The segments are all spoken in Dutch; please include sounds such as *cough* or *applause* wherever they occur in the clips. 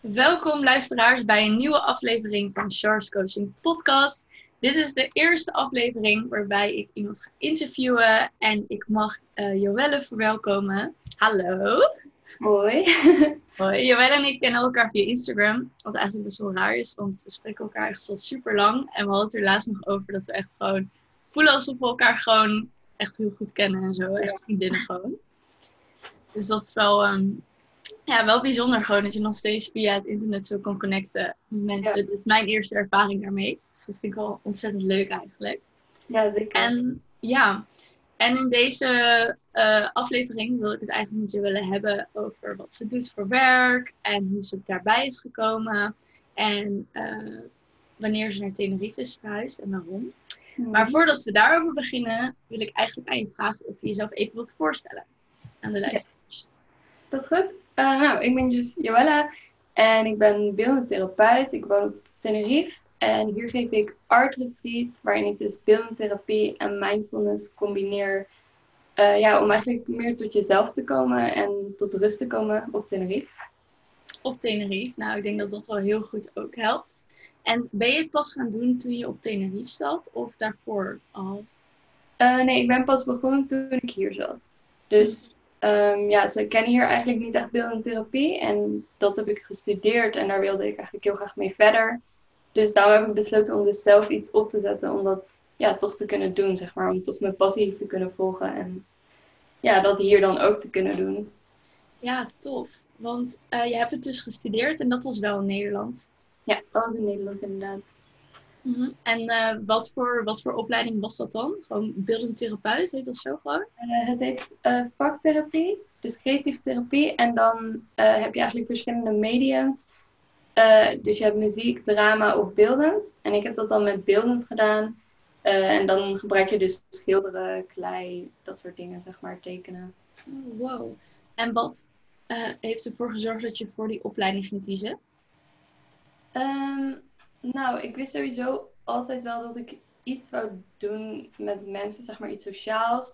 Welkom luisteraars bij een nieuwe aflevering van Charles Coaching Podcast. Dit is de eerste aflevering waarbij ik iemand ga interviewen en ik mag uh, Joelle verwelkomen. Hallo. Hoi. *laughs* Hoi. Joelle en ik kennen elkaar via Instagram, wat eigenlijk best wel raar is, want we spreken elkaar echt al super lang. En we hadden het er laatst nog over dat we echt gewoon voelen alsof we elkaar gewoon echt heel goed kennen en zo. Echt vriendinnen gewoon. Dus dat is wel, um, ja, wel bijzonder gewoon dat je nog steeds via het internet zo kan connecten met mensen. Ja. Dit is mijn eerste ervaring daarmee. Dus dat vind ik wel ontzettend leuk eigenlijk. Ja, zeker. En ja, en in deze uh, aflevering wil ik het eigenlijk met je willen hebben over wat ze doet voor werk en hoe ze daarbij is gekomen en uh, wanneer ze naar Tenerife is verhuisd en waarom. Hmm. Maar voordat we daarover beginnen, wil ik eigenlijk aan je vragen of je jezelf even wilt voorstellen aan de luisteraars. Ja. Dat is goed. Uh, nou, ik ben dus Joella en ik ben beeldend therapeut. Ik woon op Tenerife en hier geef ik art retreats, waarin ik dus beeldende therapie en mindfulness combineer. Uh, ja, om eigenlijk meer tot jezelf te komen en tot rust te komen op Tenerife. Op Tenerife, nou ik denk dat dat wel heel goed ook helpt. En ben je het pas gaan doen toen je op Tenerife zat of daarvoor al? Uh, nee, ik ben pas begonnen toen ik hier zat. Dus um, ja, ze kennen hier eigenlijk niet echt beeldende therapie. En dat heb ik gestudeerd en daar wilde ik eigenlijk heel graag mee verder. Dus daarom heb ik besloten om dus zelf iets op te zetten om dat ja, toch te kunnen doen, zeg maar. Om toch mijn passie te kunnen volgen en ja, dat hier dan ook te kunnen doen. Ja, tof. Want uh, je hebt het dus gestudeerd en dat was wel in Nederland. Ja, dat was in Nederland inderdaad. Mm -hmm. En uh, wat, voor, wat voor opleiding was dat dan? Gewoon beeldend therapeut, heet dat zo gewoon? Uh, het heet uh, vaktherapie, dus creatieve therapie. En dan heb je eigenlijk verschillende mediums. dus je hebt muziek, drama of beeldend. En ik heb dat dan met beeldend gedaan. en dan gebruik je dus schilderen, klei, dat soort dingen, zeg maar, tekenen. Oh, wow. En wat heeft ervoor gezorgd dat je voor die opleiding ging kiezen? Um, nou, ik wist sowieso altijd wel dat ik iets wou doen met mensen, zeg maar iets sociaals.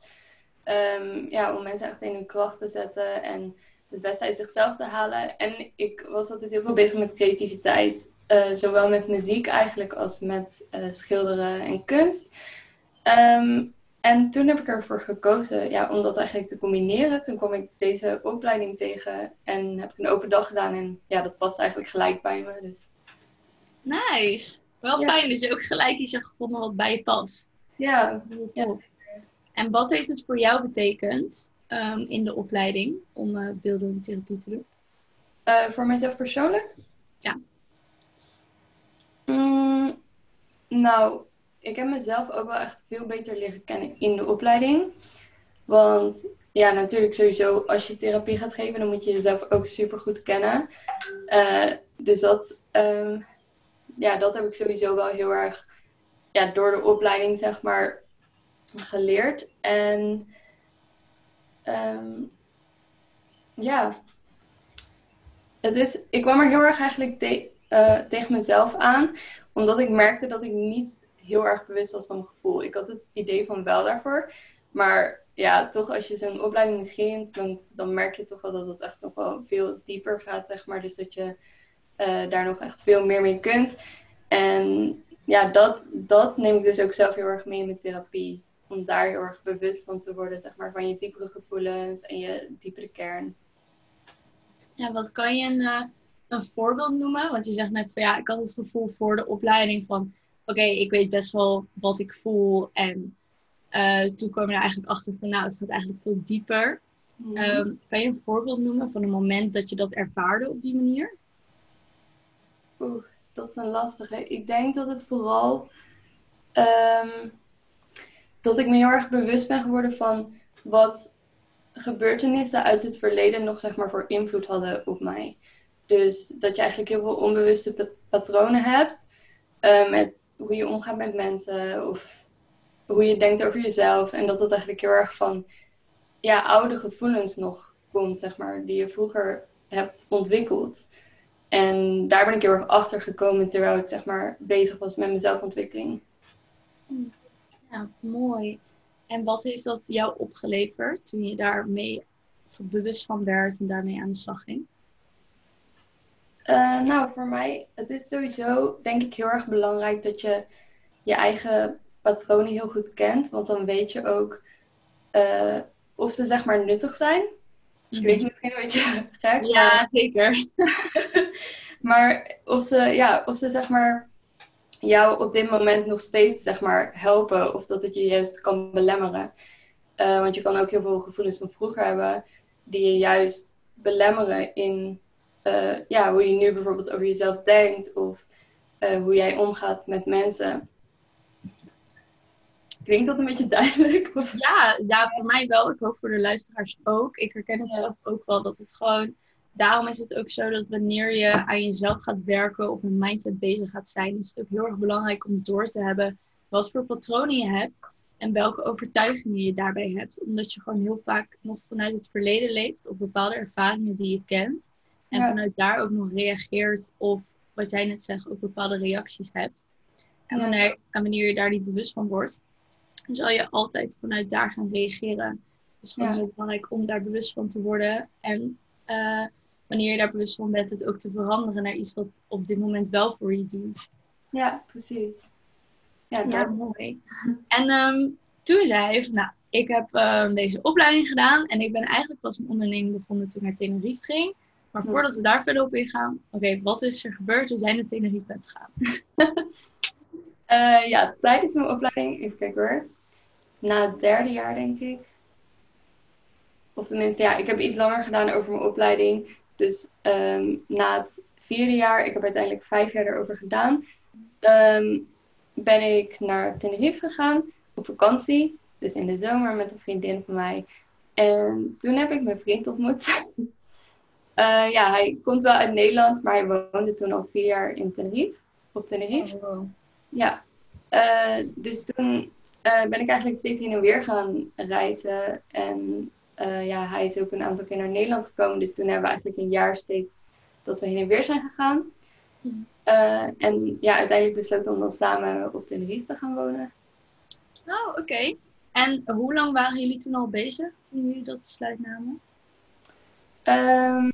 Um, ja, om mensen echt in hun kracht te zetten en het beste uit zichzelf te halen. En ik was altijd heel veel bezig met creativiteit. Uh, zowel met muziek eigenlijk als met uh, schilderen en kunst. Um, en toen heb ik ervoor gekozen ja, om dat eigenlijk te combineren. Toen kwam ik deze opleiding tegen en heb ik een open dag gedaan. En ja, dat past eigenlijk gelijk bij me. Dus. Nice. Wel ja. fijn dat je ook gelijk iets hebt gevonden wat bij je past. Ja. ja. En wat heeft het voor jou betekend um, in de opleiding om uh, beeldende therapie te doen? Uh, voor mijzelf persoonlijk? Ja. Mm, nou, ik heb mezelf ook wel echt veel beter leren kennen in de opleiding. Want ja, natuurlijk sowieso als je therapie gaat geven, dan moet je jezelf ook super goed kennen. Uh, dus dat um, ja, dat heb ik sowieso wel heel erg ja, door de opleiding, zeg maar, geleerd. En um, ja, het is, ik kwam er heel erg eigenlijk te, uh, tegen mezelf aan, omdat ik merkte dat ik niet heel erg bewust was van mijn gevoel. Ik had het idee van wel daarvoor, maar ja, toch als je zo'n opleiding begint, dan, dan merk je toch wel dat het echt nog wel veel dieper gaat, zeg maar. Dus dat je uh, daar nog echt veel meer mee kunt. En ja, dat, dat neem ik dus ook zelf heel erg mee in mijn therapie. Om daar heel erg bewust van te worden, zeg maar, van je diepere gevoelens en je diepere kern. Ja, wat kan je een, uh, een voorbeeld noemen? Want je zegt net van ja, ik had het gevoel voor de opleiding van oké, okay, ik weet best wel wat ik voel. En uh, toen kwam je er eigenlijk achter van nou, het gaat eigenlijk veel dieper. Mm. Um, kan je een voorbeeld noemen van een moment dat je dat ervaarde op die manier? Oeh, dat is een lastige. Ik denk dat het vooral. Um, dat ik me heel erg bewust ben geworden van wat gebeurtenissen uit het verleden nog zeg maar voor invloed hadden op mij. Dus dat je eigenlijk heel veel onbewuste patronen hebt uh, met hoe je omgaat met mensen of hoe je denkt over jezelf. En dat dat eigenlijk heel erg van ja, oude gevoelens nog komt, zeg maar, die je vroeger hebt ontwikkeld. En daar ben ik heel erg achter gekomen terwijl ik zeg maar bezig was met mijn zelfontwikkeling. Ja, mooi. En wat heeft dat jou opgeleverd toen je daarmee bewust van werd en daarmee aan de slag ging? Uh, nou, voor mij, het is sowieso denk ik heel erg belangrijk dat je je eigen patronen heel goed kent. Want dan weet je ook uh, of ze zeg maar nuttig zijn. Ik weet misschien een beetje gek. Ja, maar... zeker. *laughs* maar of ze, ja, of ze zeg maar jou op dit moment nog steeds zeg maar helpen. Of dat het je juist kan belemmeren. Uh, want je kan ook heel veel gevoelens van vroeger hebben die je juist belemmeren in uh, ja, hoe je nu bijvoorbeeld over jezelf denkt of uh, hoe jij omgaat met mensen. Klinkt dat een beetje duidelijk? Of? Ja, ja, voor mij wel. Ik hoop voor de luisteraars ook. Ik herken het zelf ook wel dat het gewoon. Daarom is het ook zo dat wanneer je aan jezelf gaat werken of een mindset bezig gaat zijn, is het ook heel erg belangrijk om door te hebben wat voor patronen je hebt en welke overtuigingen je daarbij hebt. Omdat je gewoon heel vaak nog vanuit het verleden leeft op bepaalde ervaringen die je kent. En vanuit daar ook nog reageert of wat jij net zegt, ook bepaalde reacties hebt. En wanneer, wanneer je daar niet bewust van wordt, dan zal je altijd vanuit daar gaan reageren. Dus gewoon ja. heel belangrijk om daar bewust van te worden. En uh, wanneer je daar bewust van bent, het ook te veranderen naar iets wat op dit moment wel voor je dient. Ja, precies. Ja, ja mooi. En um, toen zei hij nou, ik heb um, deze opleiding gedaan en ik ben eigenlijk pas een onderneming bevonden toen ik naar Tenerife ging. Maar voordat we daar verder op ingaan, oké, wat is er gebeurd? We zijn naar Tenerife bent gegaan. uh, *laughs* ja, tijdens mijn opleiding, even kijken hoor. Na het derde jaar, denk ik. Of tenminste, ja, ik heb iets langer gedaan over mijn opleiding. Dus um, na het vierde jaar, ik heb uiteindelijk vijf jaar erover gedaan, um, ben ik naar Tenerife gegaan op vakantie. Dus in de zomer met een vriendin van mij. En toen heb ik mijn vriend ontmoet. Uh, *laughs* ja, hij komt wel uit Nederland, maar hij woonde toen al vier jaar in Tenerife. Op Tenerife. Oh, Ja. Uh, dus toen ben ik eigenlijk steeds heen en weer gaan reizen. En ja, hij is ook een aantal keer naar Nederland gekomen. Dus toen hebben we eigenlijk een jaar steeds dat we heen en weer zijn gegaan. Hmm. en ja, uiteindelijk besloten om dan samen op Tenerife te gaan wonen. Oh, oké. En hoe lang waren jullie toen al bezig, toen jullie dat besluit namen? Um,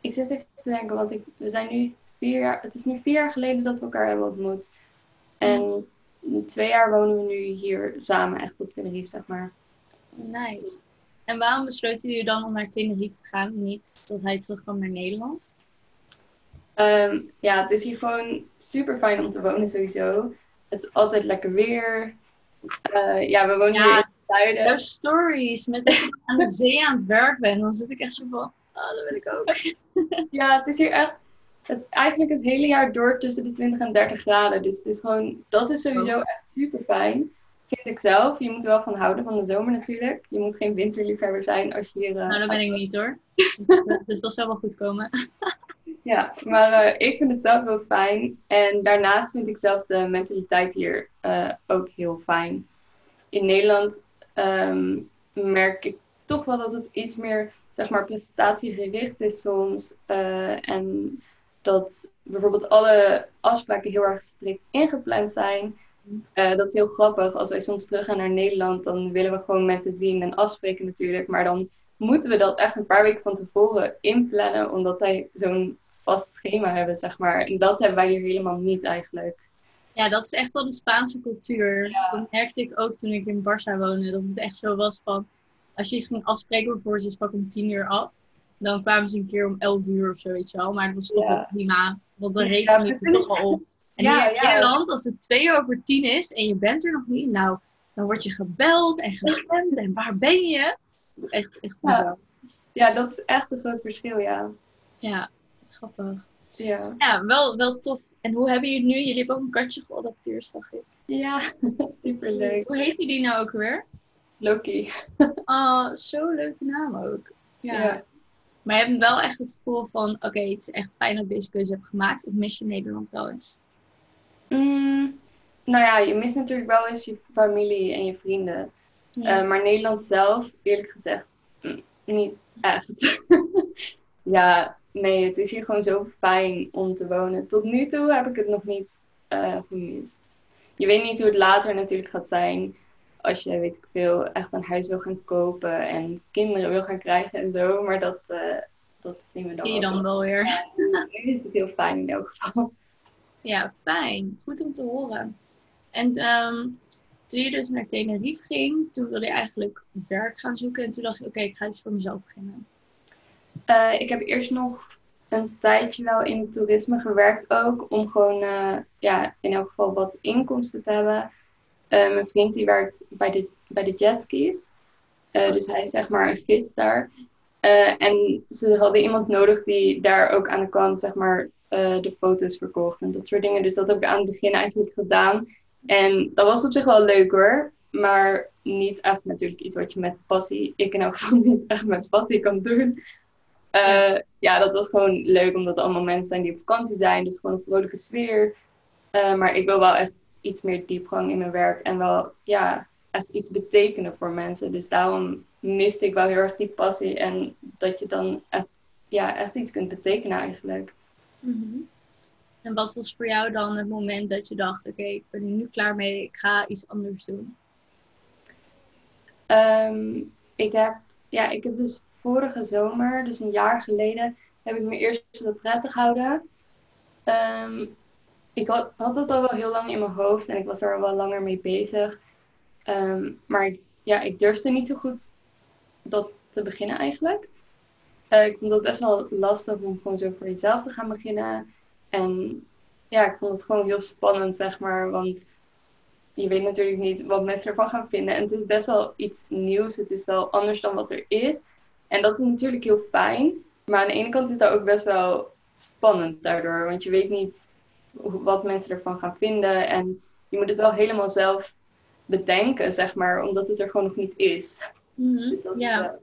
ik zit even te denken, want ik, we zijn nu vier jaar, het is nu vier jaar geleden dat we elkaar hebben ontmoet. En twee jaar wonen we nu hier samen, echt op Tenerife, zeg maar. Nice. En waarom besloten jullie dan om naar Tenerife te gaan, niet dat hij terugkwam naar Nederland? Um, ja, het is hier gewoon super fijn om te wonen sowieso. Het is altijd lekker weer. Uh, ja, we wonen hier in het zuiden. Jouw stories, met als je aan de zee aan het werk bent, dan zit ik echt zo van, Oh, dat wil ik ook. ja, het is hier echt het, eigenlijk het hele jaar door tussen de 20 en 30 graden. Dus het is gewoon, dat is sowieso oh. echt super fijn. Vind ik zelf. Je moet er wel van houden van de zomer natuurlijk. Je moet geen winterliefhebber zijn als je hier. Uh, nou, dat ben ik niet hoor. *laughs* dus dat zal wel goed komen. *laughs* ja, maar uh, ik vind het zelf wel fijn. En daarnaast vind ik zelf de mentaliteit hier uh, ook heel fijn. In Nederland um, merk ik toch wel dat het iets meer zeg maar, prestatiegericht is soms. Uh, en dat bijvoorbeeld alle afspraken heel erg strikt ingepland zijn. Uh, dat is heel grappig. Als wij soms terug gaan naar Nederland, dan willen we gewoon mensen zien en afspreken natuurlijk. Maar dan moeten we dat echt een paar weken van tevoren inplannen, omdat wij zo'n vast schema hebben, zeg maar. En dat hebben wij hier helemaal niet eigenlijk. Ja, dat is echt wel de Spaanse cultuur. Dat merkte ik ook toen ik in Barça woonde. Dat het echt zo was van als je iets ging afspreken, bijvoorbeeld ze sprak om tien uur af, dan kwamen ze een keer om elf uur of zo, weet je wel. Maar dat was toch wel prima, want dan reken je het toch al op. En ja, in Nederland, als het twee over tien is en je bent er nog niet, nou, dan word je gebeld en gestemd en waar ben je? Echt, echt ja. Ja, dat is echt een groot verschil, ja. Ja, grappig. Ja, ja wel, wel tof. En hoe hebben jullie nu? Jullie hebben ook een katje geadopteerd, zag ik. Ja, *laughs* superleuk. Hoe heet die nou ook weer? Loki. oh, *laughs* zo'n leuke naam ook. Ja. Maar je hebt wel echt het gevoel van, oké, het is echt fijn dat ik deze keuze heb gemaakt. Of mis je Nederland wel eens? Mm, nou ja, je mist natuurlijk wel eens je familie en je vrienden. Eh, maar Nederland zelf, eerlijk gezegd, mm, niet echt. *laughs* ja, nee, het is hier gewoon zo fijn om te wonen. Tot nu toe heb ik het nog niet uh, gemist. Je weet niet hoe het later natuurlijk gaat zijn als je, weet ik veel, echt een huis wil gaan kopen en kinderen wil gaan krijgen en zo. Maar dat, uh, dat zien we dan Zie je dan wel weer. Nu is het heel fijn in elk geval. Ja, fijn. Goed om te horen. En ehm, toen je dus naar Tenerife ging, toen wilde je eigenlijk werk gaan zoeken. En toen dacht je, oké, ik ga iets voor mezelf beginnen. Eh, ik heb eerst nog een tijdje wel in toerisme gewerkt ook. Om gewoon eh, ja, in elk geval wat inkomsten te hebben. Eh, mijn vriend die werkt bij de, bij de jetskis. Eh, dus hij is zeg maar een gids daar. Eh, en ze hadden iemand nodig die daar ook aan de kant zeg maar de foto's verkocht en dat soort dingen. Dus dat heb ik aan het begin eigenlijk gedaan. En dat was op zich wel leuk hoor. Maar niet echt natuurlijk iets wat je met passie, ik in elk geval *laughs* niet echt met passie kan doen. Ja, dat was gewoon leuk omdat het allemaal mensen zijn die op vakantie zijn. Dus gewoon een vrolijke sfeer. Maar ik wil wel echt iets meer diepgang in mijn werk. En wel, ja, echt iets betekenen voor mensen. Dus daarom miste ik wel heel erg die passie. En dat je dan echt, ja, echt iets kunt betekenen eigenlijk. Mhm. En wat was voor jou dan het moment dat je dacht, oké, ik ben er nu klaar mee, ik ga iets anders doen? Ehm, ik, heb, ja, ik heb dus vorige zomer, dus een jaar geleden, heb ik mijn eerste retraite gehouden. Ehm, ik had, had het al wel heel lang in mijn hoofd en ik was er al wel langer mee bezig. Ehm, maar ik, ja, ik durfde niet zo goed dat te beginnen eigenlijk. Eh, ik vond het best wel lastig om gewoon zo voor jezelf te gaan beginnen. En ja, ik vond het gewoon heel spannend, zeg maar. Want je weet natuurlijk niet wat mensen ervan gaan vinden. En het is best wel iets nieuws. Het is wel anders dan wat er is. En dat is natuurlijk heel fijn. Maar aan de ene kant is dat ook best wel spannend daardoor. Want je weet niet wat mensen ervan gaan vinden. En je moet het wel helemaal zelf bedenken, zeg maar. Omdat het er gewoon nog niet is. Dus dat is Ja,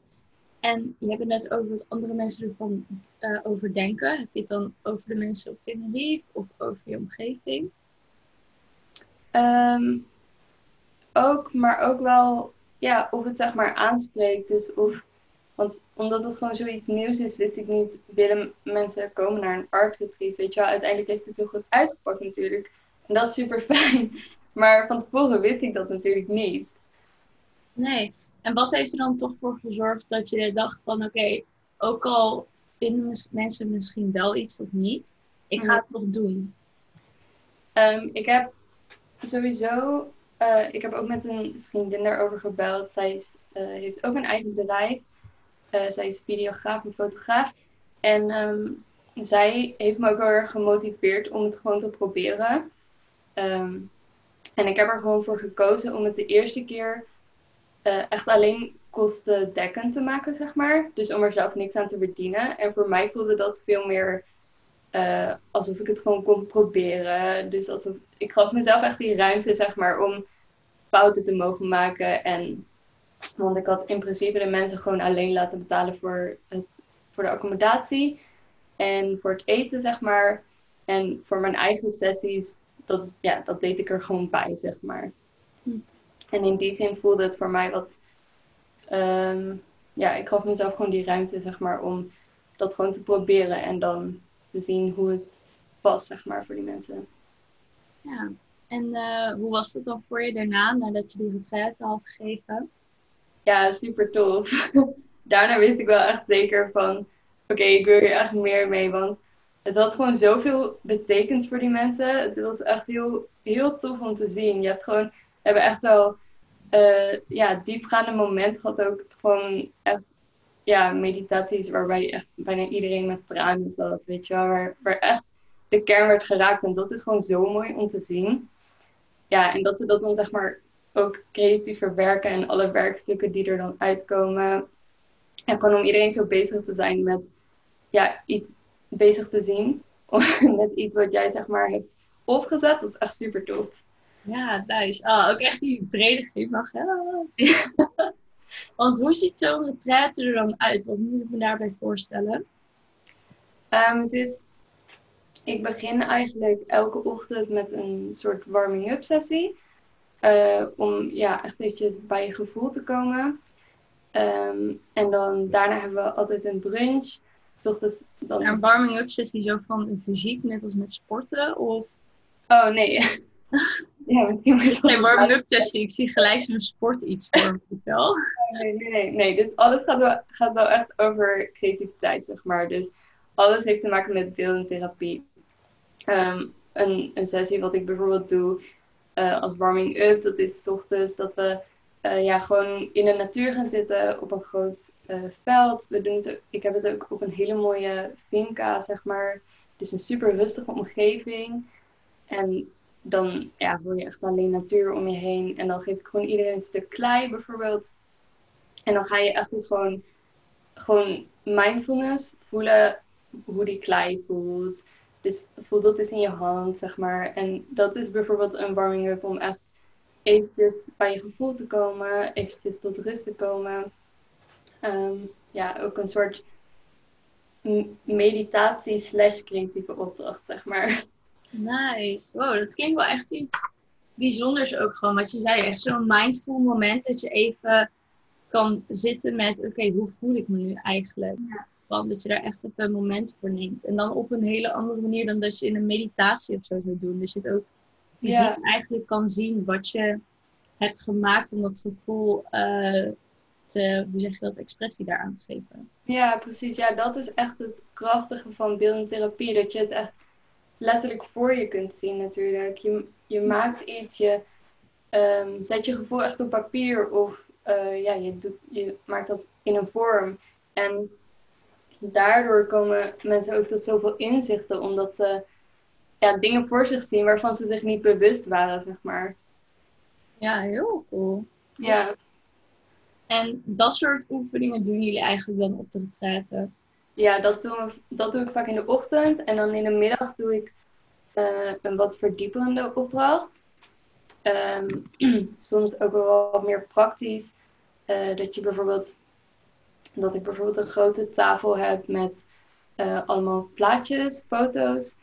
en je hebt het net over wat andere mensen ervan eh over denken. Heb je het dan over de mensen op Tenerife of over je omgeving? Ehm, ook, maar ook wel, ja, of het zeg maar aanspreekt. Dus of, want omdat het gewoon zoiets nieuws is, wist ik niet, willen mensen komen naar een art retreat, weet je wel. Uiteindelijk heeft het heel goed uitgepakt natuurlijk. En dat is super fijn. *laughs* Maar van tevoren wist ik dat natuurlijk niet. Nee. En wat heeft er dan toch voor gezorgd dat je dacht van, oké, ook al vinden mensen misschien wel iets of niet, ik ga het toch doen. Ehm, ik heb sowieso, eh, ik heb ook met een vriendin daarover gebeld. Zij is, eh, heeft ook een eigen bedrijf. Eh, zij is videograaf en fotograaf. En ehm, zij heeft me ook erg gemotiveerd om het gewoon te proberen. Ehm, en ik heb er gewoon voor gekozen om het de eerste keer eh, echt alleen kostendekkend te maken, zeg maar. Dus om er zelf niks aan te verdienen. En voor mij voelde dat veel meer eh, alsof ik het gewoon kon proberen. Dus alsof, ik gaf mezelf echt die ruimte, zeg maar, om fouten te mogen maken. En, want ik had in principe de mensen gewoon alleen laten betalen voor, het, voor de accommodatie en voor het eten, zeg maar. En voor mijn eigen sessies, dat, ja, dat deed ik er gewoon bij, zeg maar. Hm. En in die zin voelde het voor mij wat... ehm, ja, ik gaf mezelf gewoon die ruimte, zeg maar, om dat gewoon te proberen. En dan te zien hoe het past, zeg maar, voor die mensen. Ja. En eh, hoe was het dan voor je daarna, nadat je die retraite had gegeven? Ja, super tof. *laughs* Daarna wist ik wel echt zeker van, oké, ik wil hier echt meer mee, want het had gewoon zoveel betekend voor die mensen. Het was echt heel, heel tof om te zien. Je hebt gewoon, we hebben echt wel eh, ja, diepgaande momenten gehad, ook gewoon echt ja, meditaties waarbij echt bijna iedereen met tranen zat, weet je wel, waar, waar echt de kern werd geraakt. En dat is gewoon zo mooi om te zien. Ja, en dat ze dat dan zeg maar ook creatief verwerken en alle werkstukken die er dan uitkomen. En gewoon om iedereen zo bezig te zijn met ja, iets bezig te zien. *laughs* Of met iets wat jij zeg maar hebt opgezet. Dat is echt super tof. Ja, nice. Ah, ook echt die brede glimlach, hè? *laughs* Want hoe ziet zo'n retraite er dan uit? Wat moet ik me daarbij voorstellen? Ehm, het is, ik begin eigenlijk elke ochtend met een soort warming-up sessie. Eh, om ja, echt eventjes bij je gevoel te komen. Ehm, en dan daarna hebben we altijd een brunch. 's Ochtends dan... Een warming-up sessie zo van fysiek, net als met sporten? Of Oh nee. *laughs* Ja, je Geen warming-up testing. Ik zie gelijk zo'n sport iets voor me, wel. *laughs* Nee, nee, nee. nee. Dit alles gaat wel, gaat wel echt over creativiteit, zeg maar. Dus alles heeft te maken met beeldende therapie. Ehm, een, een sessie wat ik bijvoorbeeld doe eh, als warming-up, dat is 's ochtends dat we eh, ja, gewoon in de natuur gaan zitten op een groot eh, veld. We doen het, ik heb het ook op een hele mooie finca, zeg maar. Dus een super rustige omgeving. En dan ja, hoor je echt alleen natuur om je heen. En dan geef ik gewoon iedereen een stuk klei bijvoorbeeld. En dan ga je echt dus gewoon, gewoon mindfulness voelen hoe die klei voelt. Dus voel dat eens in je hand, zeg maar. En dat is bijvoorbeeld een warming-up om echt eventjes bij je gevoel te komen. Eventjes tot rust te komen. Ehm, ja, ook een soort meditatie slash creatieve opdracht, zeg maar. Nice. Wow, dat klinkt wel echt iets bijzonders ook gewoon. Wat je zei, echt zo'n mindful moment dat je even kan zitten met, oké, hoe voel ik me nu eigenlijk? Dat je daar echt even een moment voor neemt. En dan op een hele andere manier dan dat je in een meditatie of zo zou doen. Dus je het ook fysiek Ja. eigenlijk kan zien wat je hebt gemaakt om dat gevoel eh, te, hoe zeg je dat, expressie daaraan te geven. Ja, precies. Ja, dat is echt het krachtige van beeldende therapie. Dat je het echt letterlijk voor je kunt zien natuurlijk. Je, je maakt iets, je ehm, zet je gevoel echt op papier of eh, ja, je, doet, je maakt dat in een vorm. En daardoor komen mensen ook tot zoveel inzichten, omdat ze ja, dingen voor zich zien waarvan ze zich niet bewust waren, zeg maar. Ja, heel cool. Ja, En dat soort oefeningen doen jullie eigenlijk dan op de retraite? Ja, dat, doen we, dat doe ik vaak in de ochtend. En dan in de middag doe ik eh, een wat verdiepende opdracht. Ehm, *clears throat* soms ook wel wat meer praktisch. Eh, dat je bijvoorbeeld dat ik bijvoorbeeld een grote tafel heb met eh, allemaal plaatjes, foto's.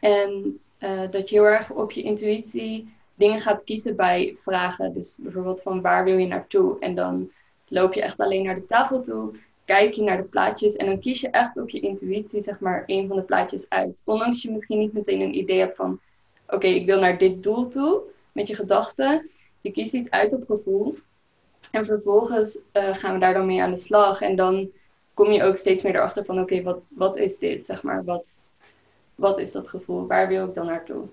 En eh, dat je heel erg op je intuïtie dingen gaat kiezen bij vragen. Dus bijvoorbeeld van waar wil je naartoe? En dan loop je echt alleen naar de tafel toe kijk je naar de plaatjes en dan kies je echt op je intuïtie, zeg maar, een van de plaatjes uit. Ondanks je misschien niet meteen een idee hebt van, oké, ik wil naar dit doel toe, met je gedachten. Je kiest iets uit op gevoel. En vervolgens eh, gaan we daar dan mee aan de slag. En dan kom je ook steeds meer erachter van, oké, wat, wat is dit, zeg maar, wat, wat is dat gevoel? Waar wil ik dan naartoe?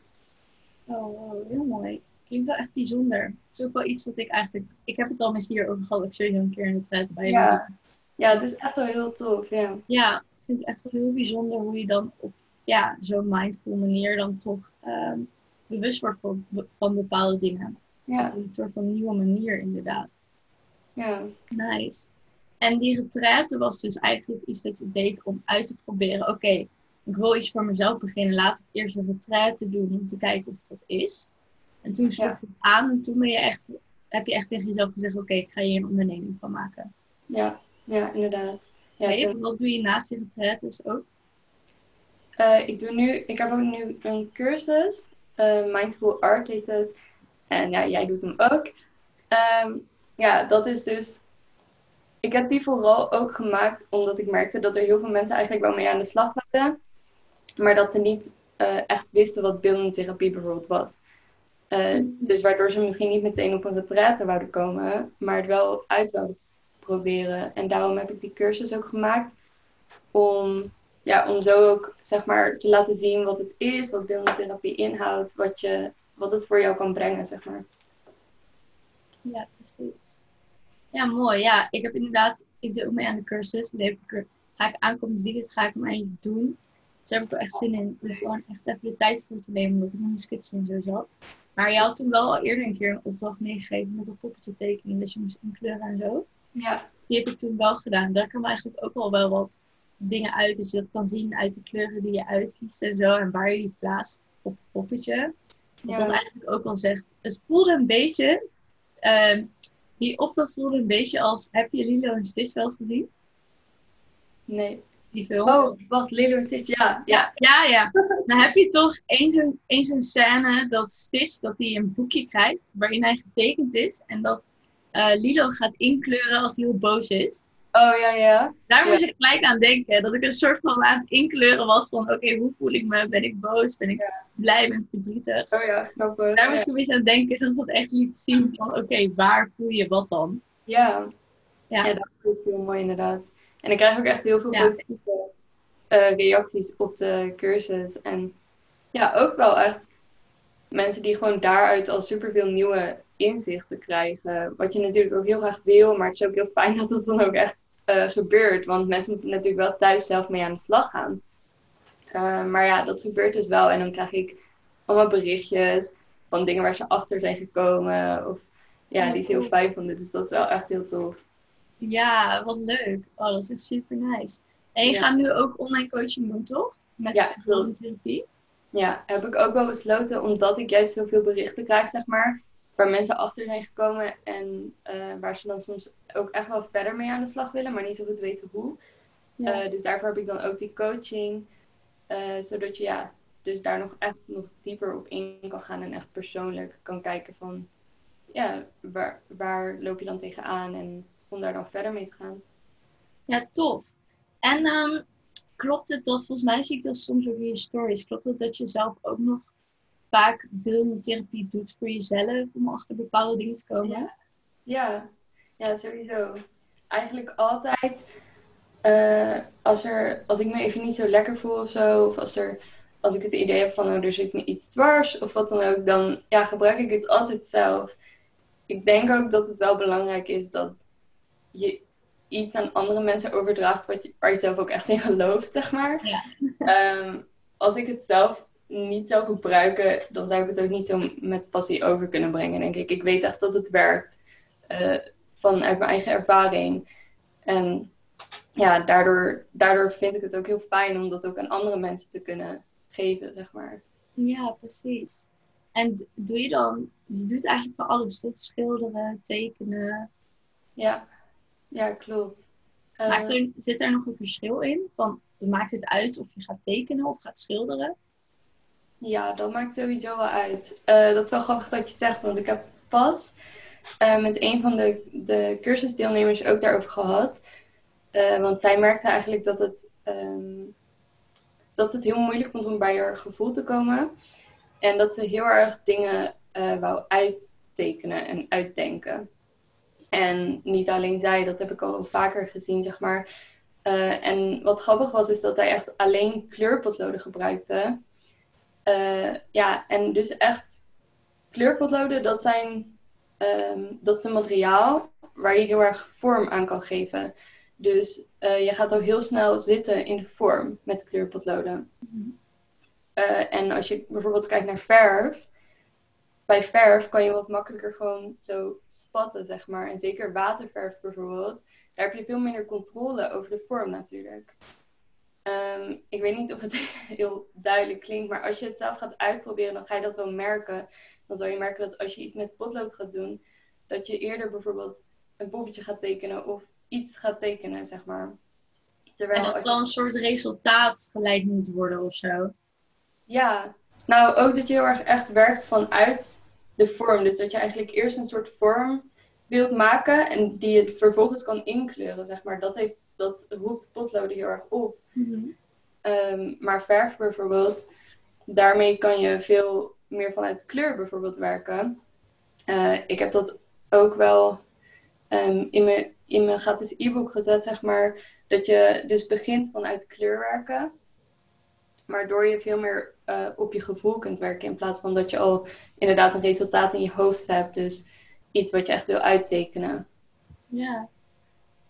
Oh, wow, heel mooi. Klinkt wel echt bijzonder. Het is ook wel iets wat ik eigenlijk... Ik heb het al eens hier over gehad. Ik sowieso een keer in de trein bij je Ja. doen. Ja, het is echt wel heel tof, ja. Ja, ik vind het echt wel heel bijzonder hoe je dan op ja, zo'n mindful manier dan toch ehm, bewust wordt van, van bepaalde dingen. Ja, Op een soort van nieuwe manier inderdaad. Ja. Nice. En die retraite was dus eigenlijk iets dat je deed om uit te proberen. Oké, ik wil iets voor mezelf beginnen. Laat ik eerst een retraite doen om te kijken of het dat is. En toen sloeg Ja. het aan en toen ben je echt, heb je echt tegen jezelf gezegd: Oké, ik ga hier een onderneming van maken. Ja, ja, inderdaad. Ja, Nee, want wat doe je naast die retraites ook? Eh, ik doe nu, ik heb ook nu een cursus, eh, Mindful Art heet het. En ja, jij doet hem ook. Ehm, ja, dat is dus. Ik heb die vooral ook gemaakt omdat ik merkte dat er heel veel mensen eigenlijk wel mee aan de slag waren. Maar dat ze niet eh, echt wisten wat beeldende therapie bijvoorbeeld was. Eh, dus waardoor ze misschien niet meteen op een retraite wouden komen, maar het wel uit wouden proberen. En daarom heb ik die cursus ook gemaakt om ja, om zo ook zeg maar te laten zien wat het is, wat beeldende therapie inhoudt, wat, je, wat het voor jou kan brengen, zeg maar. Ja, precies. Ja, mooi. Ja, ik heb inderdaad, ik doe ook mee aan de cursus. Die heb ik ga ik aankomend weekend ga ik hem eigenlijk doen. Dus daar heb ik wel echt zin in. Om gewoon echt even de tijd voor te nemen, omdat ik mijn scriptie en zo zat. Maar je had toen wel al eerder een keer een opdracht meegegeven met dat poppetje tekenen, dat je moest inkleuren en zo. Ja, Die heb ik toen wel gedaan. Daar kan eigenlijk ook al wel wat dingen uit. Dat je dat kan zien uit de kleuren die je uitkiest en zo. En waar je die plaatst op het poppetje. Wat Ja. dat eigenlijk ook al zegt. Het voelde een beetje. Ehm, die opdracht voelde een beetje als. Heb je Lilo en Stitch wel eens gezien? nee. Die film? Oh, wacht, Lilo en Stitch, ja. Ja, Ja, ja. Dan heb je toch zo'n één zo'n scène dat Stitch dat hij een boekje krijgt waarin hij getekend is. En dat eh, Lilo gaat inkleuren als hij heel boos is. Oh ja, ja. Daar Ja. moest ik gelijk aan denken. Dat ik een soort van aan het inkleuren was van, oké, hoe voel ik me? Ben ik boos? Ben ik blij? Ben ik verdrietig? Oh ja. Daar moest ik een beetje aan denken. Dat dat echt liet zien van, oké, waar voel je wat dan? Ja. Ja. Dat is heel mooi inderdaad. En ik krijg ook echt heel veel positieve eh, reacties op de cursus. En ja, ook wel echt mensen die gewoon daaruit al superveel nieuwe inzichten krijgen. Wat je natuurlijk ook heel graag wil, maar het is ook heel fijn *laughs* dat het dan ook echt eh, gebeurt. Want mensen moeten natuurlijk wel thuis zelf mee aan de slag gaan. Eh, maar ja, dat gebeurt dus wel. En dan krijg ik allemaal berichtjes van dingen waar ze achter zijn gekomen. Of ja, die is heel fijn vonden. Dus dat is wel echt heel tof. Ja, wat leuk. Oh, dat is echt super nice. En je Ja. gaat nu ook online coaching doen, toch? Met Ja, therapie. Ja, heb ik ook wel besloten, omdat ik juist zoveel berichten krijg, zeg maar, waar mensen achter zijn gekomen en eh, waar ze dan soms ook echt wel verder mee aan de slag willen, maar niet zo goed weten hoe. Ja. Eh, dus daarvoor heb ik dan ook die coaching, eh, zodat je ja, dus daar nog echt nog dieper op in kan gaan en echt persoonlijk kan kijken van, ja, waar, waar loop je dan tegenaan en om daar dan verder mee te gaan. Ja, tof. En ehm, klopt het dat, volgens mij zie ik dat soms ook in je stories, klopt het dat je zelf ook nog vaak beeldende therapie doet voor jezelf om achter bepaalde dingen te komen? Ja. Ja, ja, sowieso. Eigenlijk altijd eh, als, er, als ik me even niet zo lekker voel of zo, of als, er, als ik het idee heb van oh, er zit me iets dwars of wat dan ook, dan ja, gebruik ik het altijd zelf. Ik denk ook dat het wel belangrijk is dat je iets aan andere mensen overdraagt wat je, waar je zelf ook echt in gelooft, zeg maar. Ja. Ehm, als ik het zelf niet zou gebruiken, dan zou ik het ook niet zo met passie over kunnen brengen, denk ik. Ik weet echt dat het werkt eh, vanuit mijn eigen ervaring. En ja, daardoor, daardoor vind ik het ook heel fijn om dat ook aan andere mensen te kunnen geven, zeg maar. Ja, precies. En doe je dan, je doet eigenlijk van alles, toch? Schilderen, tekenen. Ja, ja klopt. Eh, Maakt er, zit er nog een verschil in? Van, maakt het uit of je gaat tekenen of gaat schilderen? Ja, dat maakt sowieso wel uit. Eh, dat is wel grappig dat je zegt, want ik heb pas eh, met een van de, de cursusdeelnemers ook daarover gehad. Eh, want zij merkte eigenlijk dat het, ehm, dat het heel moeilijk vond om bij haar gevoel te komen. En dat ze heel erg dingen wou uittekenen en uitdenken. En niet alleen zij, dat heb ik al vaker gezien, zeg maar. En wat grappig was, is dat hij echt alleen kleurpotloden gebruikte. Eh, ja, en dus echt kleurpotloden, dat zijn ehm, dat is een materiaal waar je heel erg vorm aan kan geven. Dus eh, je gaat ook heel snel zitten in de vorm met kleurpotloden. Eh, en als je bijvoorbeeld kijkt naar verf, bij verf kan je wat makkelijker gewoon zo spatten, zeg maar. En zeker waterverf bijvoorbeeld, daar heb je veel minder controle over de vorm natuurlijk. Ehm, ik weet niet of het *laughs* heel duidelijk klinkt, maar als je het zelf gaat uitproberen, dan ga je dat wel merken. Dan zal je merken dat als je iets met potlood gaat doen, dat je eerder bijvoorbeeld een poppetje gaat tekenen of iets gaat tekenen, zeg maar. Terwijl En dat als dan je... een soort resultaat geleid moet worden of zo. Ja, nou ook dat je heel erg echt werkt vanuit de vorm. Dus dat je eigenlijk eerst een soort vorm wilt maken en die je vervolgens kan inkleuren, zeg maar. Dat, heeft, dat roept potloden heel erg op. Ehm, maar verf bijvoorbeeld, daarmee kan je veel meer vanuit kleur bijvoorbeeld werken. Eh, ik heb dat ook wel ehm, in, mijn, in mijn gratis e-book gezet, zeg maar. Dat je dus begint vanuit kleur werken. Waardoor je veel meer eh, op je gevoel kunt werken. In plaats van dat je al inderdaad een resultaat in je hoofd hebt. Dus iets wat je echt wil uittekenen. Ja.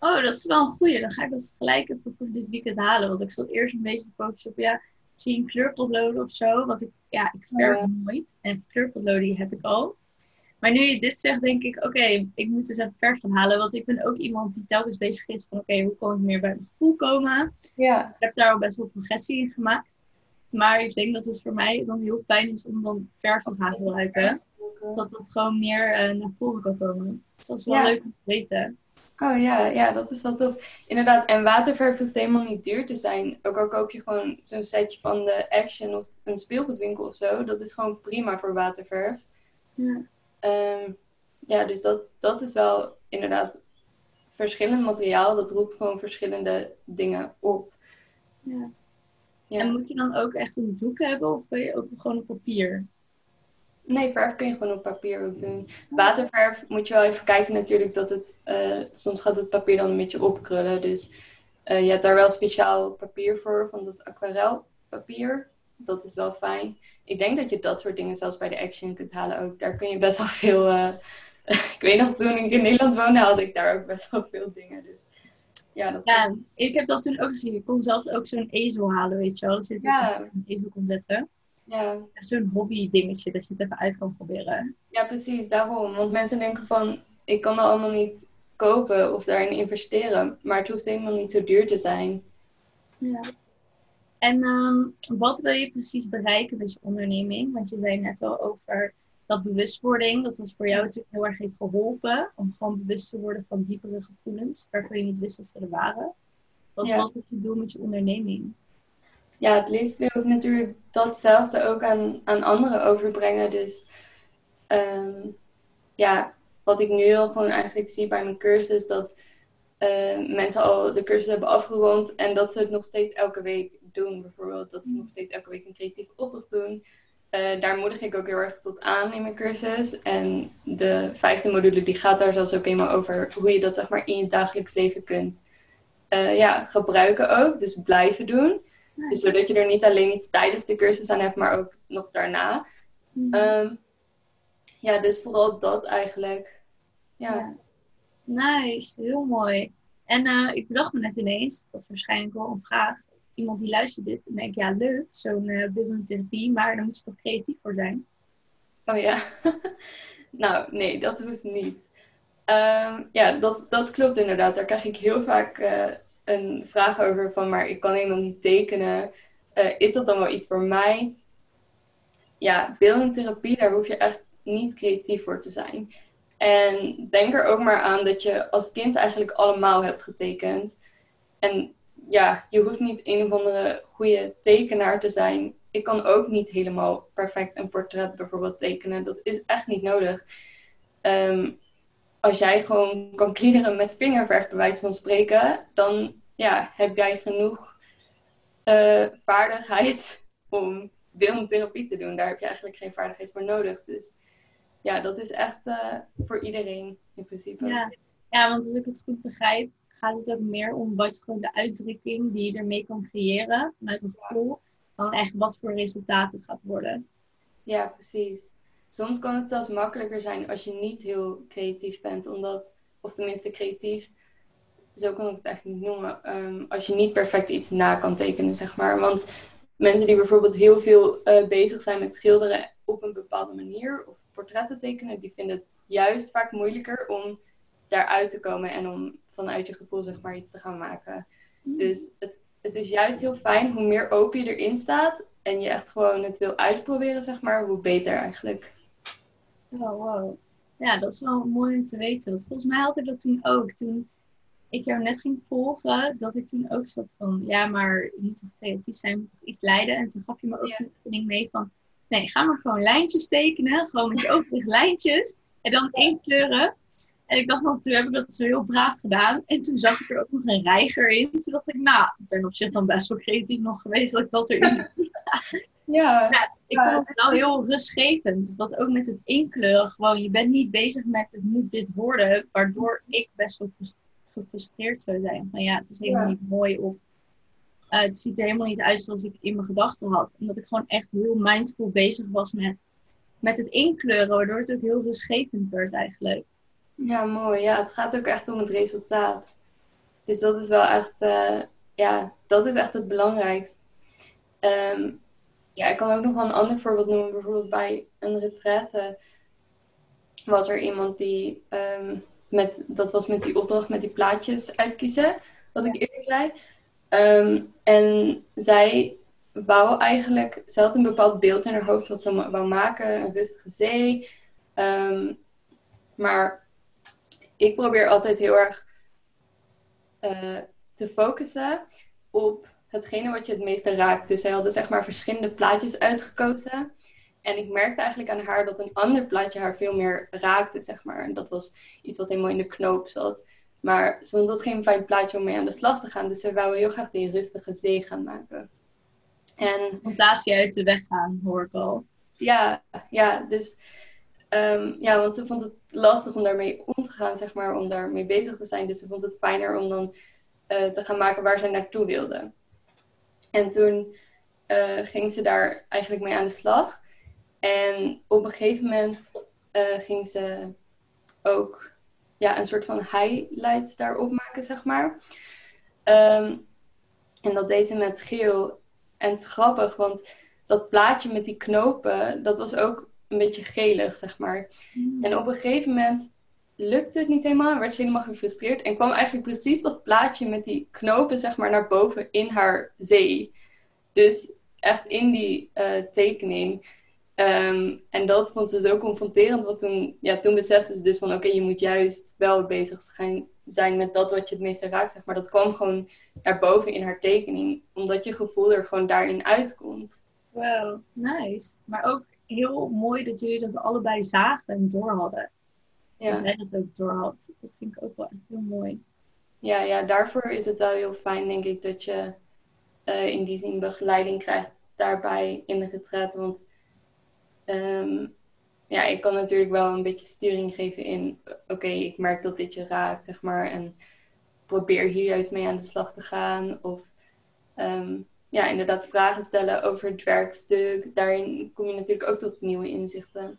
Oh, dat is wel een goeie. Dan ga ik dat gelijk even voor dit weekend halen. Want ik zat eerst een beetje te focussen op, ja, zie een kleurpotloden of zo? Want ik, ja, ik verf Ja. nooit. En kleurpotloden heb ik al. Maar nu je dit zegt, denk ik, oké, ik moet dus even verf gaan halen. Want ik ben ook iemand die telkens bezig is van, oké, hoe kan ik meer bij mijn gevoel komen? Ja. Ik heb daar al best wel progressie in gemaakt. Maar ik denk dat het voor mij dan heel fijn is om dan verf te gaan gebruiken. Dat dat gewoon meer eh, naar voren kan komen. Dus dat is wel Ja. leuk om te weten. Oh ja, ja, dat is wel tof. Inderdaad, en waterverf hoeft helemaal niet duur te zijn. Ook al koop je gewoon zo'n setje van de Action of een speelgoedwinkel of zo. Dat is gewoon prima voor waterverf. Ja. Ehm, ja, dus dat, dat is wel inderdaad verschillend materiaal, dat roept gewoon verschillende dingen op. Ja. ja. En moet je dan ook echt een doek hebben of ben je ook gewoon op papier? Nee, verf kun je gewoon op papier ook doen. Waterverf moet je wel even kijken natuurlijk dat het... Uh, soms gaat het papier dan een beetje opkrullen. Dus uh, je hebt daar wel speciaal papier voor, van dat aquarelpapier. Dat is wel fijn. Ik denk dat je dat soort dingen zelfs bij de Action kunt halen ook. Daar kun je best wel veel... Uh, *laughs* ik weet nog, toen ik in Nederland woonde, had ik daar ook best wel veel dingen. Dus ja, dat ja ik heb dat toen ook gezien. Ik kon zelf ook zo'n ezel halen, weet je wel. Dat je ja. een ezel kon zetten. Ja. Zo'n hobby dingetje dat je het even uit kan proberen. Ja, precies, daarom. Want mensen denken van, ik kan dat allemaal niet kopen of daarin investeren. Maar het hoeft helemaal niet zo duur te zijn. Ja. En um, wat wil je precies bereiken met je onderneming? Want je zei net al over dat bewustwording, dat dat voor jou natuurlijk heel erg heeft geholpen. Om gewoon bewust te worden van diepere gevoelens, waarvoor je niet wist dat ze er waren. Wat wat je doen met je onderneming? Ja, het liefst wil ik natuurlijk datzelfde ook aan, aan anderen overbrengen. Dus ehm, ja, wat ik nu heel gewoon eigenlijk zie bij mijn cursus, dat uh, mensen al de cursus hebben afgerond en dat ze het nog steeds elke week doen. Bijvoorbeeld dat ze nog steeds elke week een creatieve opdracht doen. Uh, daar moedig ik ook heel erg tot aan in mijn cursus. En de vijfde module die gaat daar zelfs ook helemaal over hoe je dat zeg maar in je dagelijks leven kunt uh, ja, gebruiken ook. Dus blijven doen. Dus zodat je er niet alleen iets tijdens de cursus aan hebt, maar ook nog daarna. Mhm. Ehm, ja, dus vooral dat eigenlijk. Ja. Nice, heel mooi. En uh, ik bedacht me net ineens, dat is waarschijnlijk wel een vraag. Iemand die luistert dit en denkt, ja leuk, zo'n uh, maar dan moet je toch creatief voor zijn? Oh ja. *laughs* nou, nee, dat hoeft niet. Ehm, ja, dat, dat klopt inderdaad. Daar krijg ik heel vaak uh, een vraag over van, maar ik kan helemaal niet tekenen. Uh, is dat dan wel iets voor mij? Ja, beeldentherapie, daar hoef je echt niet creatief voor te zijn. En denk er ook maar aan dat je als kind eigenlijk allemaal hebt getekend. En ja, je hoeft niet een of andere goede tekenaar te zijn. Ik kan ook niet helemaal perfect een portret bijvoorbeeld tekenen. Dat is echt niet nodig. Um, als jij gewoon kan kliederen met vingerverf, bij wijze van spreken, dan ja, heb jij genoeg uh, vaardigheid *laughs* om beeldtherapie te doen. Daar heb je eigenlijk geen vaardigheid voor nodig. Dus ja, dat is echt uh, voor iedereen in principe. Ja. ja, want als ik het goed begrijp, gaat het ook meer om wat gewoon de uitdrukking die je ermee kan creëren vanuit een gevoel, dan echt wat voor resultaat het gaat worden. Ja, precies soms kan het zelfs makkelijker zijn als je niet heel creatief bent, omdat, of tenminste creatief, zo kan ik het eigenlijk niet noemen, um, als je niet perfect iets na kan tekenen, zeg maar. Want mensen die bijvoorbeeld heel veel uh, bezig zijn met schilderen op een bepaalde manier, of portretten tekenen, die vinden het juist vaak moeilijker om daaruit te komen en om vanuit je gevoel, zeg maar, iets te gaan maken. Mm. Dus het, het is juist heel fijn, hoe meer open je erin staat en je echt gewoon het wil uitproberen, zeg maar, hoe beter eigenlijk. Oh, wow. Ja, dat is wel mooi om te weten. Want volgens mij had ik dat toen ook. Toen ik jou net ging volgen, dat ik toen ook zat van, ja, maar je moet toch creatief zijn, je moet toch iets leiden. En toen gaf je me ook zo'n oefening mee van, nee, ga maar gewoon lijntjes tekenen. Gewoon met je ogen lijntjes. En dan één kleuren. En ik dacht, van, toen heb ik dat zo heel braaf gedaan. En toen zag ik er ook nog een reiger in. Toen dacht ik, nou, ik ben op zich dan best wel creatief nog geweest dat ik dat erin. *laughs* Ja. ja ik vond het wel heel rustgevend. Want ook met het inkleuren, gewoon, je bent niet bezig met het moet dit worden, waardoor ik best wel gefrustreerd zou zijn. Van ja, het is helemaal niet mooi of uh, het ziet er helemaal niet uit zoals ik in mijn gedachten had. Omdat ik gewoon echt heel mindful bezig was met, met het inkleuren, waardoor het ook heel rustgevend werd eigenlijk. Ja, mooi. Ja, het gaat ook echt om het resultaat. Dus dat is wel echt, uh, ja, dat is echt het belangrijkste. Um, ja, ik kan ook nog wel een ander voorbeeld noemen. Bijvoorbeeld bij een retraite was er iemand die, um, met, dat was met die opdracht met die plaatjes uitkiezen, wat ik eerder zei. Um, en zij wou eigenlijk, ze had een bepaald beeld in haar hoofd wat ze wou maken, een rustige zee. Um, maar ik probeer altijd heel erg uh, te focussen op hetgene wat je het meeste raakt. Dus zij hadden zeg maar verschillende plaatjes uitgekozen. En ik merkte eigenlijk aan haar dat een ander plaatje haar veel meer raakte, zeg maar. En dat was iets wat helemaal in de knoop zat. Maar ze vond dat geen fijn plaatje om mee aan de slag te gaan. Dus we wouden heel graag die rustige zee gaan maken. En, Fantasie uit de weg gaan, hoor ik al. Ja, ja dus um, ja, want ze vond het lastig om daarmee om te gaan, zeg maar, om daarmee bezig te zijn. Dus ze vond het fijner om dan uh, te gaan maken waar zij naartoe wilde. En toen uh, ging ze daar eigenlijk mee aan de slag. En op een gegeven moment uh, ging ze ook ja, een soort van highlights daarop maken, zeg maar. Um, en dat deed ze met geel. En het grappig, want dat plaatje met die knopen, dat was ook een beetje gelig, zeg maar. Mm. En op een gegeven moment lukte het niet helemaal, werd ze helemaal gefrustreerd en kwam eigenlijk precies dat plaatje met die knopen, zeg maar, naar boven in haar zee. Dus echt in die uh, tekening. Um, en dat vond ze zo confronterend, want toen, ja, toen besefte ze dus van oké, je moet juist wel bezig zijn met dat wat je het meeste raakt, zeg maar. Dat kwam gewoon naar boven in haar tekening, omdat je gevoel er gewoon daarin uitkomt. Wow, nice. Maar ook heel mooi dat jullie dat allebei zagen en door hadden. Ja. Dus dat ook door had. Dat vind ik ook wel echt heel mooi. Ja, ja, daarvoor is het wel heel fijn, denk ik, dat je uh, in die zin begeleiding krijgt daarbij in de retret. Want um, ja, ik kan natuurlijk wel een beetje sturing geven in, oké, ik merk dat dit je raakt, zeg maar. En probeer hier juist mee aan de slag te gaan. Of um, ja, inderdaad vragen stellen over het werkstuk. Daarin kom je natuurlijk ook tot nieuwe inzichten.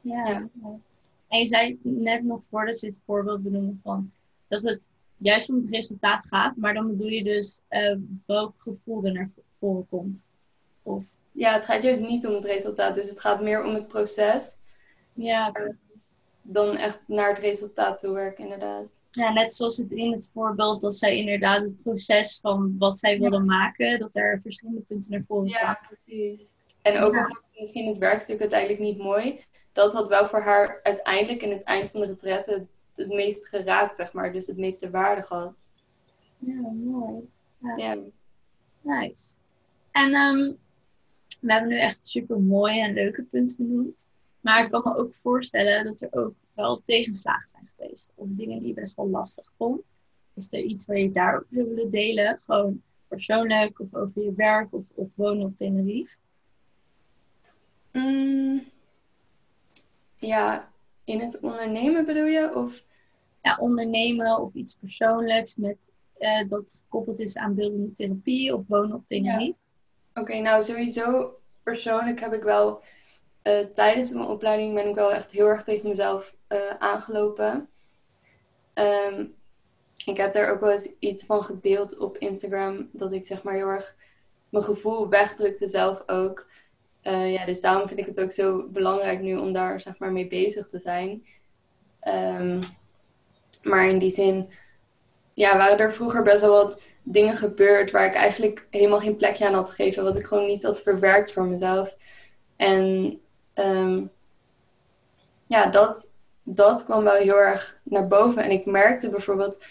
Ja. ja. En je zei net nog voordat je het voorbeeld benoemde van dat het juist om het resultaat gaat, maar dan bedoel je dus uh, welk gevoel er naar voren komt. Of... Ja, het gaat juist niet om het resultaat, dus het gaat meer om het proces. Ja. Dan echt naar het resultaat toe werken, inderdaad. Ja, net zoals het in het voorbeeld dat zij inderdaad het proces van wat zij willen maken, dat er verschillende punten naar voren komen. Ja, precies. En ook ja. al misschien het werkstuk uiteindelijk niet mooi, dat had wel voor haar uiteindelijk in het eind van de retraite het, het meest geraakt, zeg maar. Dus het meeste waarde gehad. Ja, mooi. Ja. ja. Nice. En um, we hebben nu echt super mooie en leuke punten benoemd. Maar ik kan me ook voorstellen dat er ook wel tegenslagen zijn geweest. Of dingen die je best wel lastig vond. Is er iets waar je daarover zou willen delen? Gewoon persoonlijk of over je werk of op wonen op Tenerife? Mm, ja, in het ondernemen bedoel je? Of? Ja, ondernemen of iets persoonlijks met, uh, dat gekoppeld is aan beeldende therapie of wonen op Tenerife. Oké, nou sowieso persoonlijk heb ik wel uh, tijdens mijn opleiding ben ik wel echt heel erg tegen mezelf uh, aangelopen. Um, ik heb daar ook wel eens iets van gedeeld op Instagram. Dat ik zeg maar heel erg mijn gevoel wegdrukte zelf ook. Uh, ja, dus daarom vind ik het ook zo belangrijk nu om daar zeg maar mee bezig te zijn. Um, maar in die zin ja, waren er vroeger best wel wat dingen gebeurd waar ik eigenlijk helemaal geen plekje aan had gegeven. Wat ik gewoon niet had verwerkt voor mezelf. En um, ja, dat, dat kwam wel heel erg naar boven. En ik merkte bijvoorbeeld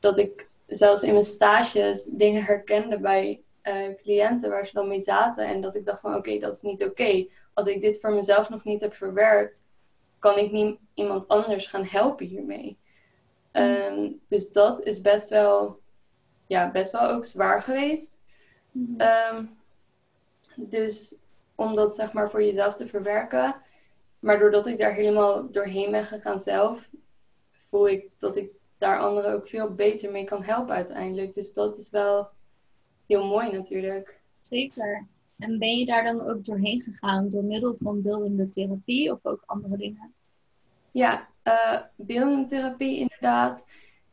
dat ik zelfs in mijn stages dingen herkende bij uh, cliënten waar ze dan mee zaten. En dat ik dacht van oké, dat is niet oké. Als ik dit voor mezelf nog niet heb verwerkt, kan ik niet iemand anders gaan helpen hiermee. Um, dus dat is best wel, ja, best wel ook zwaar geweest. Um, dus om dat zeg maar voor jezelf te verwerken. Maar doordat ik daar helemaal doorheen ben gegaan zelf, voel ik dat ik daar anderen ook veel beter mee kan helpen uiteindelijk. Dus dat is wel heel mooi natuurlijk. Zeker. En ben je daar dan ook doorheen gegaan door middel van beeldende therapie of ook andere dingen? Ja, uh, beeldende therapie inderdaad.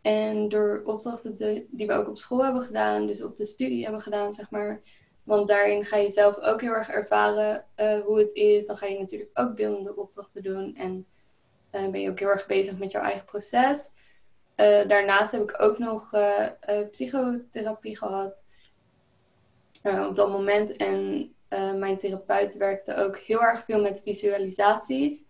En door opdrachten die we ook op school hebben gedaan, dus op de studie hebben gedaan, zeg maar. Want daarin ga je zelf ook heel erg ervaren uh, hoe het is. Dan ga je natuurlijk ook beeldende opdrachten doen. En uh, ben je ook heel erg bezig met jouw eigen proces. Daarnaast heb ik ook nog psychotherapie gehad. Op dat moment. En mijn therapeut werkte ook heel erg veel met visualisaties.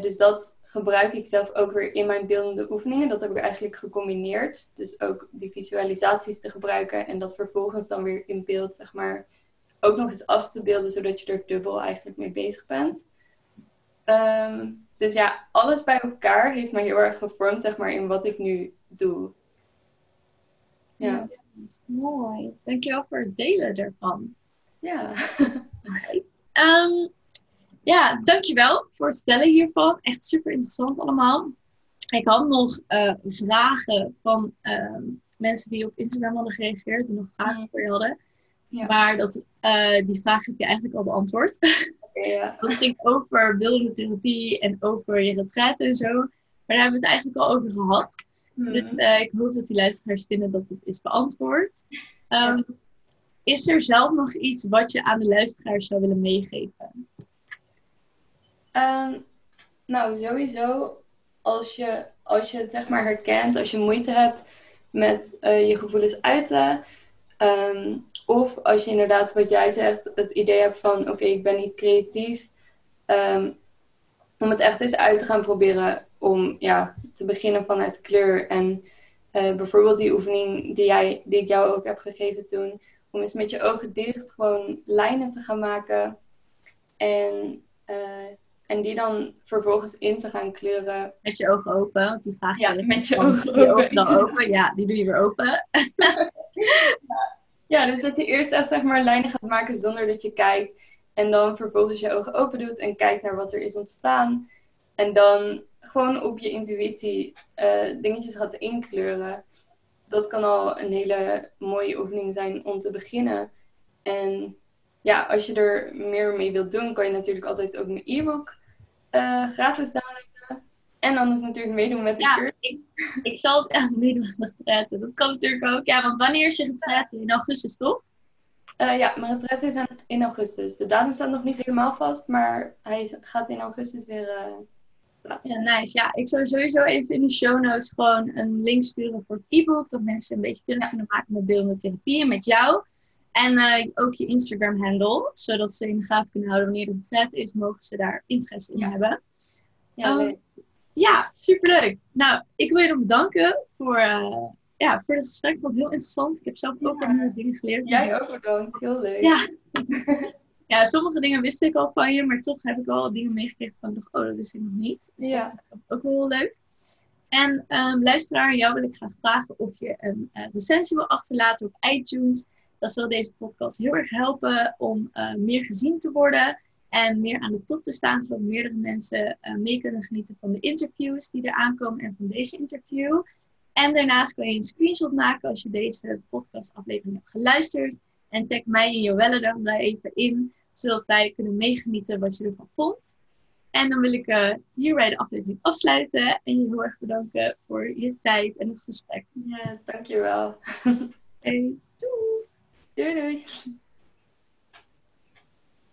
dus dat gebruik ik zelf ook weer in mijn beeldende oefeningen. Dat heb ik eigenlijk gecombineerd. Dus ook die visualisaties te gebruiken en dat vervolgens dan weer in beeld, zeg maar, ook nog eens af te beelden, zodat je er dubbel eigenlijk mee bezig bent. Ehm, dus ja, alles bij elkaar heeft mij heel erg gevormd, zeg maar, in wat ik nu doe. Ja. Mooi. Dankjewel voor het delen daarvan. Ja. Um, ja, dankjewel voor het stellen hiervan. Echt super interessant allemaal. Ik had nog uh, vragen van uh, mensen die op Instagram hadden gereageerd, die nog vragen voor je hadden. Ja. Maar dat, uh, die vraag heb je eigenlijk al beantwoord. *laughs* Ja. dat ging over beeldende therapie en over je retraite en zo. Maar daar hebben we het eigenlijk al over gehad. Hmm. Dus uh, ik hoop dat die luisteraars vinden dat het is beantwoord. Um, is er zelf nog iets wat je aan de luisteraars zou willen meegeven? Um, nou, sowieso als je, als je het zeg maar herkent, als je moeite hebt met uh, je gevoelens uiten. Um, of als je inderdaad, wat jij zegt, het idee hebt van oké, okay, ik ben niet creatief. Um, om het echt eens uit te gaan proberen om ja, te beginnen vanuit kleur. En uh, bijvoorbeeld die oefening die, jij, die ik jou ook heb gegeven toen. Om eens met je ogen dicht gewoon lijnen te gaan maken. En uh, en die dan vervolgens in te gaan kleuren. Met je ogen open, want die vraag Ja, met je ogen open. Dan open, ja, die doe je weer open. *laughs* ja, dus dat je eerst echt zeg maar lijnen gaat maken zonder dat je kijkt. En dan vervolgens je ogen open doet en kijkt naar wat er is ontstaan. En dan gewoon op je intuïtie uh, dingetjes gaat inkleuren. Dat kan al een hele mooie oefening zijn om te beginnen. En ja, als je er meer mee wilt doen, kan je natuurlijk altijd ook mijn e-book uh, gratis downloaden. En anders natuurlijk meedoen met de ja, cursus. Ik, ik zal het *laughs* echt meedoen met retraite. Dat kan natuurlijk ook. Ja, want wanneer is je retraite? In augustus, toch? Uh, ja, mijn retraite is in augustus. De datum staat nog niet helemaal vast, maar hij gaat in augustus weer plaatsen. Ja, nice. Ja, ik zou sowieso even in de show notes gewoon een link sturen voor het e-book. Dat mensen een beetje ja. kunnen maken met beeldende therapie en met jou. En uh, ook je Instagram-handle, zodat ze in de gaten kunnen houden wanneer het vet is, mogen ze daar interesse in ja. hebben. Ja, um, ja, superleuk. Nou, ik wil je nog bedanken voor, uh, ja, voor het gesprek. Het was heel interessant. Ik heb zelf ook ja. nieuwe dingen geleerd. Jij ook bedankt. Heel leuk. Ja. *laughs* ja, sommige dingen wist ik al van je, maar toch heb ik wel dingen meegekregen van oh, dat wist ik nog niet. Dus ja. dat is ook wel heel leuk. En um, luisteraar, jou wil ik graag vragen of je een uh, recensie wil achterlaten op iTunes. Dat zal deze podcast heel erg helpen om uh, meer gezien te worden en meer aan de top te staan, zodat meerdere mensen uh, mee kunnen genieten van de interviews die er aankomen en van deze interview. En daarnaast kan je een screenshot maken als je deze podcastaflevering hebt geluisterd. En tag mij en Joelle dan daar even in, zodat wij kunnen meegenieten wat je ervan vond. En dan wil ik uh, hierbij de aflevering afsluiten en je heel erg bedanken voor je tijd en het gesprek. Yes, dankjewel. Hey, doei! Doei doei!